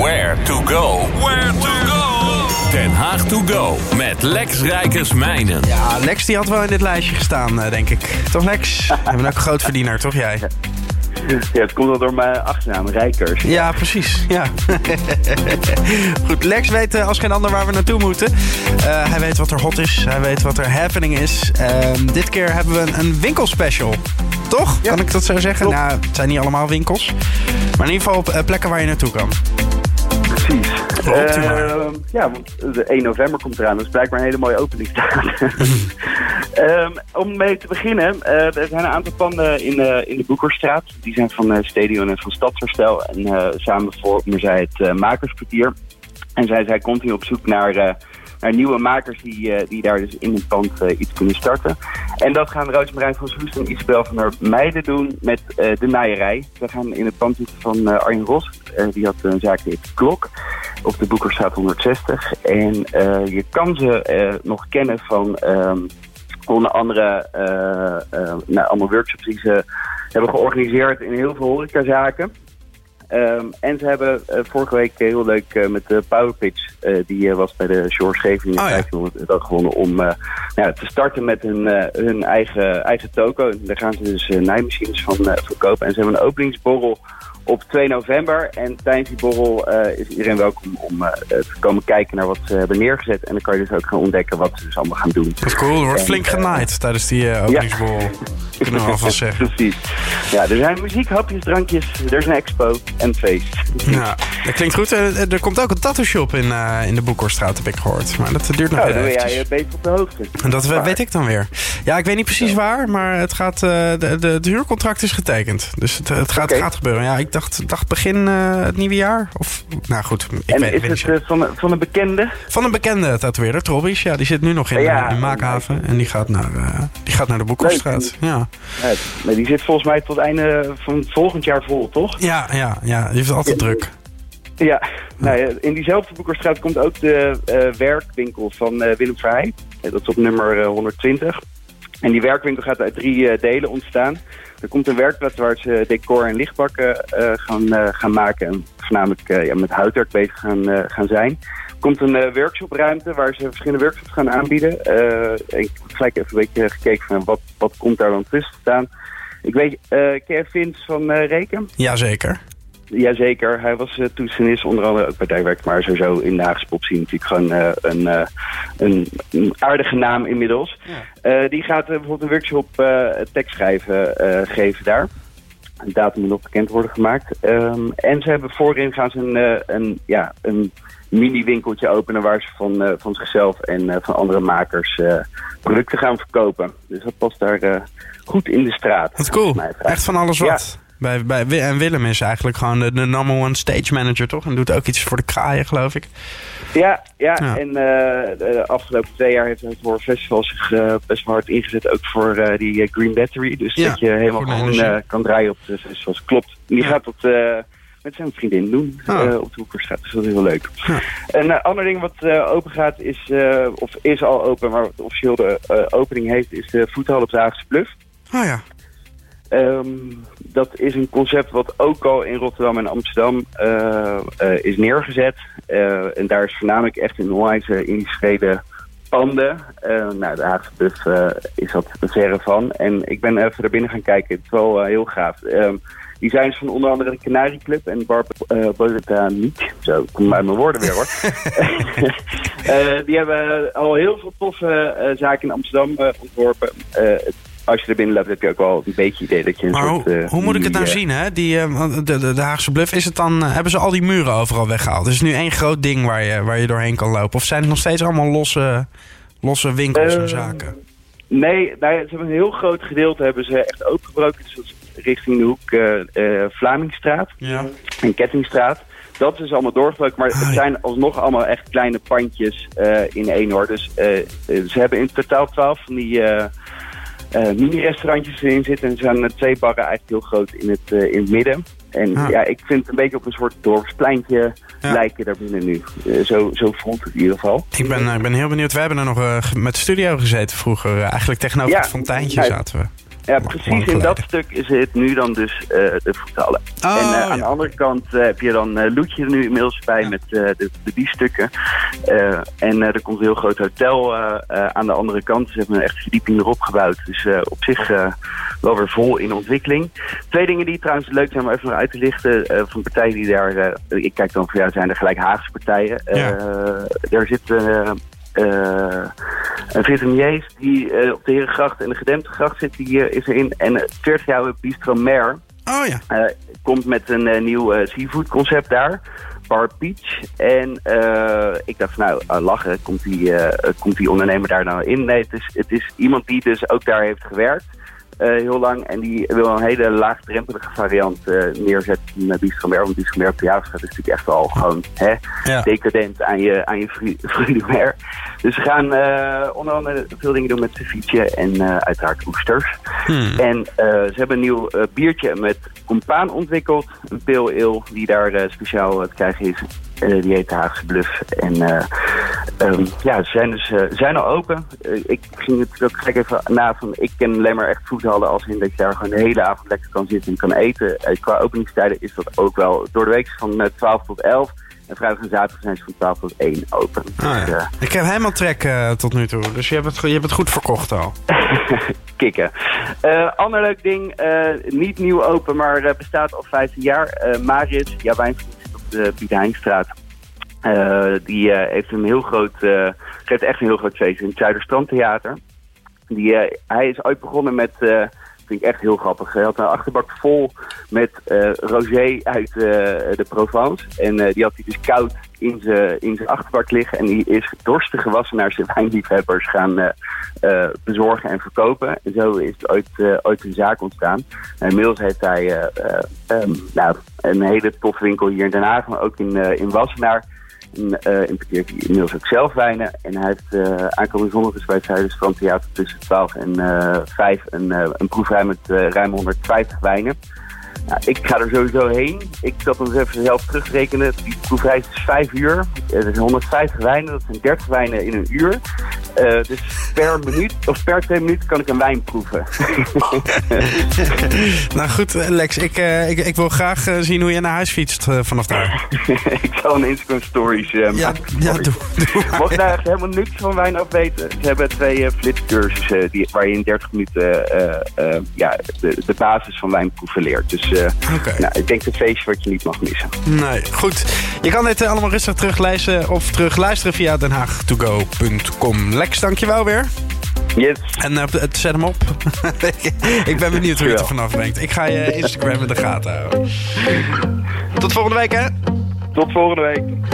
Where to go. Where to go. Den Haag to go met Lex Rijkersmijnen. Ja, Lex die had wel in dit lijstje gestaan, eh, denk ik. Toch Lex? Je bent ook een groot verdiener, toch jij? Ja, het komt wel door mijn achternaam, Rijkers. Ja, precies. Ja. Goed, Lex weet eh, als geen ander waar we naartoe moeten. Eh, hij weet wat er hot is. Hij weet wat er happening is. Ehm, dit keer hebben we een, een winkelspecial. Toch? Kan ik dat zo zeggen? Klopt. Nou, het zijn niet allemaal winkels. Maar in ieder geval op plekken waar je naartoe kan. U maar. Ehm, ja, want de 1 november komt eraan. Dat is blijkbaar een hele mooie openingsdatum. Ehm om mee te beginnen, eh, er zijn een aantal panden in, de in de Boekerstraat. Die zijn van eh, Stadion en van Stadsherstel. En eh, samen vormen zij het eh, Makerskwartier. En zij zijn continu op zoek naar, eh, naar nieuwe makers die, eh, die daar dus in het pand eh, iets kunnen starten. En dat gaan Roosmarijn van Soest en Isabel van der Meijden doen met eh, de naaierij. We gaan in het pand zitten van eh, Arjen Ros. Eh, die had een zaak die heet Klok op de Boekerstraat 160. En eh, je kan ze eh, nog kennen van ehm, onder andere eh, nou, allemaal workshops die ze hebben georganiseerd in heel veel horecazaken. Ehm, en ze hebben vorige week heel leuk met de Power Pitch, die was bij de Shore Scheveningen Oh, ja. 1500 dag gewonnen, om nou, te starten met hun, hun eigen, eigen toko. Daar gaan ze dus naaimachines van verkopen. En ze hebben een openingsborrel op 2 november. En tijdens die borrel eh, is iedereen welkom om eh, te komen kijken naar wat ze hebben neergezet. En dan kan je dus ook gaan ontdekken wat ze dus allemaal gaan doen. Dat is cool. Er wordt En, flink eh, genaaid tijdens die eh, openingsborrel. Kunnen we alvast zeggen. Precies. Ja, er zijn muziek, hapjes, drankjes, er is een expo en feest. Ja, dat klinkt goed. Eh, Er komt ook een tattoo shop in, eh, in de Boekhorststraat, heb ik gehoord. Maar dat duurt nog Nou, even eventjes. eh, beter op de hoogte. En dat Waar? weet ik dan weer. Ja, ik weet niet precies waar, maar het, gaat, eh, de, de, het huurcontract is getekend. Dus het, het gaat, gaat gebeuren. Ja, ik dacht, dacht begin eh, het nieuwe jaar. Of, nou goed, ik En weet, ik weet is niet het eh, van, een- van een bekende? Van een bekende tatoeëerder, Trobbies. Ja, die zit nu nog in, Ja, eh, in Maakhaven. En die gaat naar, die gaat naar de Boekhorststraat. Ja. Ja, maar die zit volgens mij tot einde van volgend jaar vol, toch? Ja, ja, ja, die heeft altijd druk. Ja, nou ja, in diezelfde Boekerstraat komt ook de werkwinkel van eh, Willem. Eh, dat is op nummer eh, 120. En die werkwinkel gaat uit drie eh, delen ontstaan. Er komt een werkplaats waar ze decor en lichtbakken eh, gaan, eh, gaan maken. En voornamelijk ja, met houtwerk bezig gaan, gaan zijn. Komt een eh, workshopruimte waar ze verschillende workshops gaan aanbieden. En ik heb gelijk even een beetje gekeken van wat, wat komt daar dan tussen staan. Ik weet, eh ken Vince van eh, Reken? Jazeker. Jazeker, hij was uh, toetsenist, onder andere ook bij maar sowieso in de Haagse pop zien natuurlijk gewoon eh, een, eh, een, een aardige naam inmiddels. Eh, die gaat bijvoorbeeld een workshop eh tekst schrijven eh, geven daar. Een datum moet nog bekend worden gemaakt. Ehm, en ze hebben voorin gaan ze een, eh, een, ja, een mini-winkeltje openen waar ze van, eh, van zichzelf en eh, van andere makers eh, producten gaan verkopen. Dus dat past daar eh, goed in de straat. Dat is cool. Echt van alles wat. Bij, bij, en Willem is eigenlijk gewoon de, de number one stage manager, toch? En doet ook iets voor de kraaien, geloof ik. Ja, ja, Ja. en eh, de afgelopen twee jaar heeft het voor festival zich eh, best wel hard ingezet. Ook voor eh, die Green Battery. Dus Ja, dat je helemaal gewoon kan draaien op de festivals. Klopt. En die Ja. gaat dat met zijn vriendin doen Ah. op de Hoekerstraat. Dus dat is heel leuk. Ja. Een ander ding wat open gaat is, of is al open, maar wat officieel de opening heeft, is de voethal op de Haagse Bluff. Oh ja. Ehm, dat is een concept wat ook al in Rotterdam en Amsterdam eh, eh, is neergezet. Eh, en daar is voornamelijk echt een onwijs ingeschreden panden. Nou, de Haagse is dat verre van. En ik ben even er binnen gaan kijken. Het is wel heel gaaf. Ehm, die zijn van onder andere de Canary Club en Bar uh, Botaniek. Zo, ik kom uit mijn woorden weer hoor. Die hebben al heel veel toffe zaken in Amsterdam ontworpen. Als je er binnen loopt, heb je ook wel een beetje idee dat je een Maar soort... hoe, eh, hoe moet ik het nou eh, zien, hè? Die, eh, de, de, de Haagse Bluff, is het dan, hebben ze al die muren overal weggehaald? Het is nu één groot ding waar je, waar je doorheen kan lopen. Of zijn het nog steeds allemaal losse, losse winkels en zaken? Nee, nou ja, ze hebben een heel groot gedeelte hebben ze echt opengebroken. Dus dat is richting de hoek eh, Vlamingstraat Ja. en Kettingstraat. Dat is allemaal doorgebroken, maar het zijn alsnog allemaal echt kleine pandjes in één hoor. Dus ze hebben in totaal twaalf van die mini-restaurantjes erin zitten. En er zijn eh, twee barren eigenlijk heel groot in het, eh, in het midden. En Ah. ja, ik vind het een beetje op een soort dorpspleintje Ja. lijken daar binnen nu. Eh, zo, zo voelt het in ieder geval. Ik ben, eh, ik ben heel benieuwd. We hebben er nog eh, met de studio gezeten vroeger. Eh, eigenlijk tegenover Ja. het fonteintje Ja. zaten we. Ja, precies in dat stuk is het nu dan dus uh, de voetballen. Oh, en ja. aan de andere kant uh, heb je dan Loetje er nu inmiddels bij met de, de biefstukken. en er komt een heel groot hotel aan de andere kant. Ze hebben een echt verdieping erop gebouwd. Dus op zich wel weer vol in ontwikkeling. Twee dingen die trouwens leuk zijn om even uit te lichten. van partijen die daar... ik kijk dan voor jou zijn er gelijk Haagse partijen. Ja. er zit... Uh, een vietnamees die uh, op de Herengracht en de Gedemptegracht zit, die uh, is erin. En 40 jaar Bistro Mer oh, ja. komt met een nieuw seafood concept daar. Bar Peach. En ik dacht van nou, lachen, komt die, komt die ondernemer daar nou in? Nee, het is, het is iemand die dus ook daar heeft gewerkt. Uh, heel lang. En die wil een hele laagdrempelige variant uh, neerzetten in uh, Bistro Mer. Want Bistro Mer op de Jaagstraat is natuurlijk echt wel gewoon hè, ja. decadent aan je, aan je. Dus we gaan onder andere veel dingen doen met ceviche en uiteraard oesters. Hmm. En ze hebben een nieuw biertje met compaan ontwikkeld. Een pale ale die daar speciaal te krijgen is. Uh, die heet Haagse Bluff. En uh, um, ja, ze zijn dus uh, zijn al open. ik ging het ook gelijk even na van... Ik ken alleen maar echt voethallen als in dat je daar gewoon de hele avond lekker kan zitten en kan eten. qua openingstijden is dat ook wel door de week van 12 tot 11. En vrijdag en zaterdag zijn ze van 12 tot 1 open. Ah, dus, ja. ik heb helemaal trek tot nu toe. Dus je hebt het, je hebt het goed verkocht al. Kikken. ander leuk ding. niet nieuw open, maar bestaat al 15 jaar. Maris, ja, wijnvriend de Piet Heinstraat. Uh, die uh, heeft een heel groot, uh, geeft echt een heel groot feest in het Zuiderstrandtheater. Die, hij is ooit begonnen met, vind ik echt heel grappig. Hij had een achterbak vol met rosé uit de Provence. En die had hij dus koud in zijn achterbak liggen. En die is dorstig gewassen zijn wijnliefhebbers gaan bezorgen en verkopen. En zo is het ooit, een zaak ontstaan. Inmiddels heeft hij um, nou, een hele toffe winkel hier in Den Haag, maar ook in, uh, in Wassenaar. Uh, importeert hij inmiddels ook zelf wijnen. En hij heeft uh, aankomende zondag dus bij het Zuiderstrand Theater tussen 12 en 5 een, een met ruim 150 wijnen. Nou, ik ga er sowieso heen. Ik zat hem even zelf terugrekenen. Die proefreis is 5 uur. Er zijn 150 wijnen. Dat zijn 30 wijnen in een uur. Uh, dus per minuut of per twee minuten kan ik een wijn proeven. nou goed, Lex. Ik, uh, ik, ik wil graag zien hoe je naar huis fietst vanaf daar. ik zal een Instagram stories maken. Ja, ja doe, doe maar. Mocht echt helemaal niks van wijn afweten. Ze hebben twee flitscursussen die, waar je in 30 minuten ja, de, de basis van wijnproeven leert. Dus okay. nou, ik denk een feestje wat je niet mag missen. Nee, goed. Je kan dit allemaal rustig teruglezen of terugluisteren via denhaagtogo.com. Lex, dankjewel weer. Yes. En uh, zet hem op. ik ben benieuwd hoe je het er vanaf brengt. Ik ga je Instagram in de gaten houden. Tot volgende week, hè? Tot volgende week.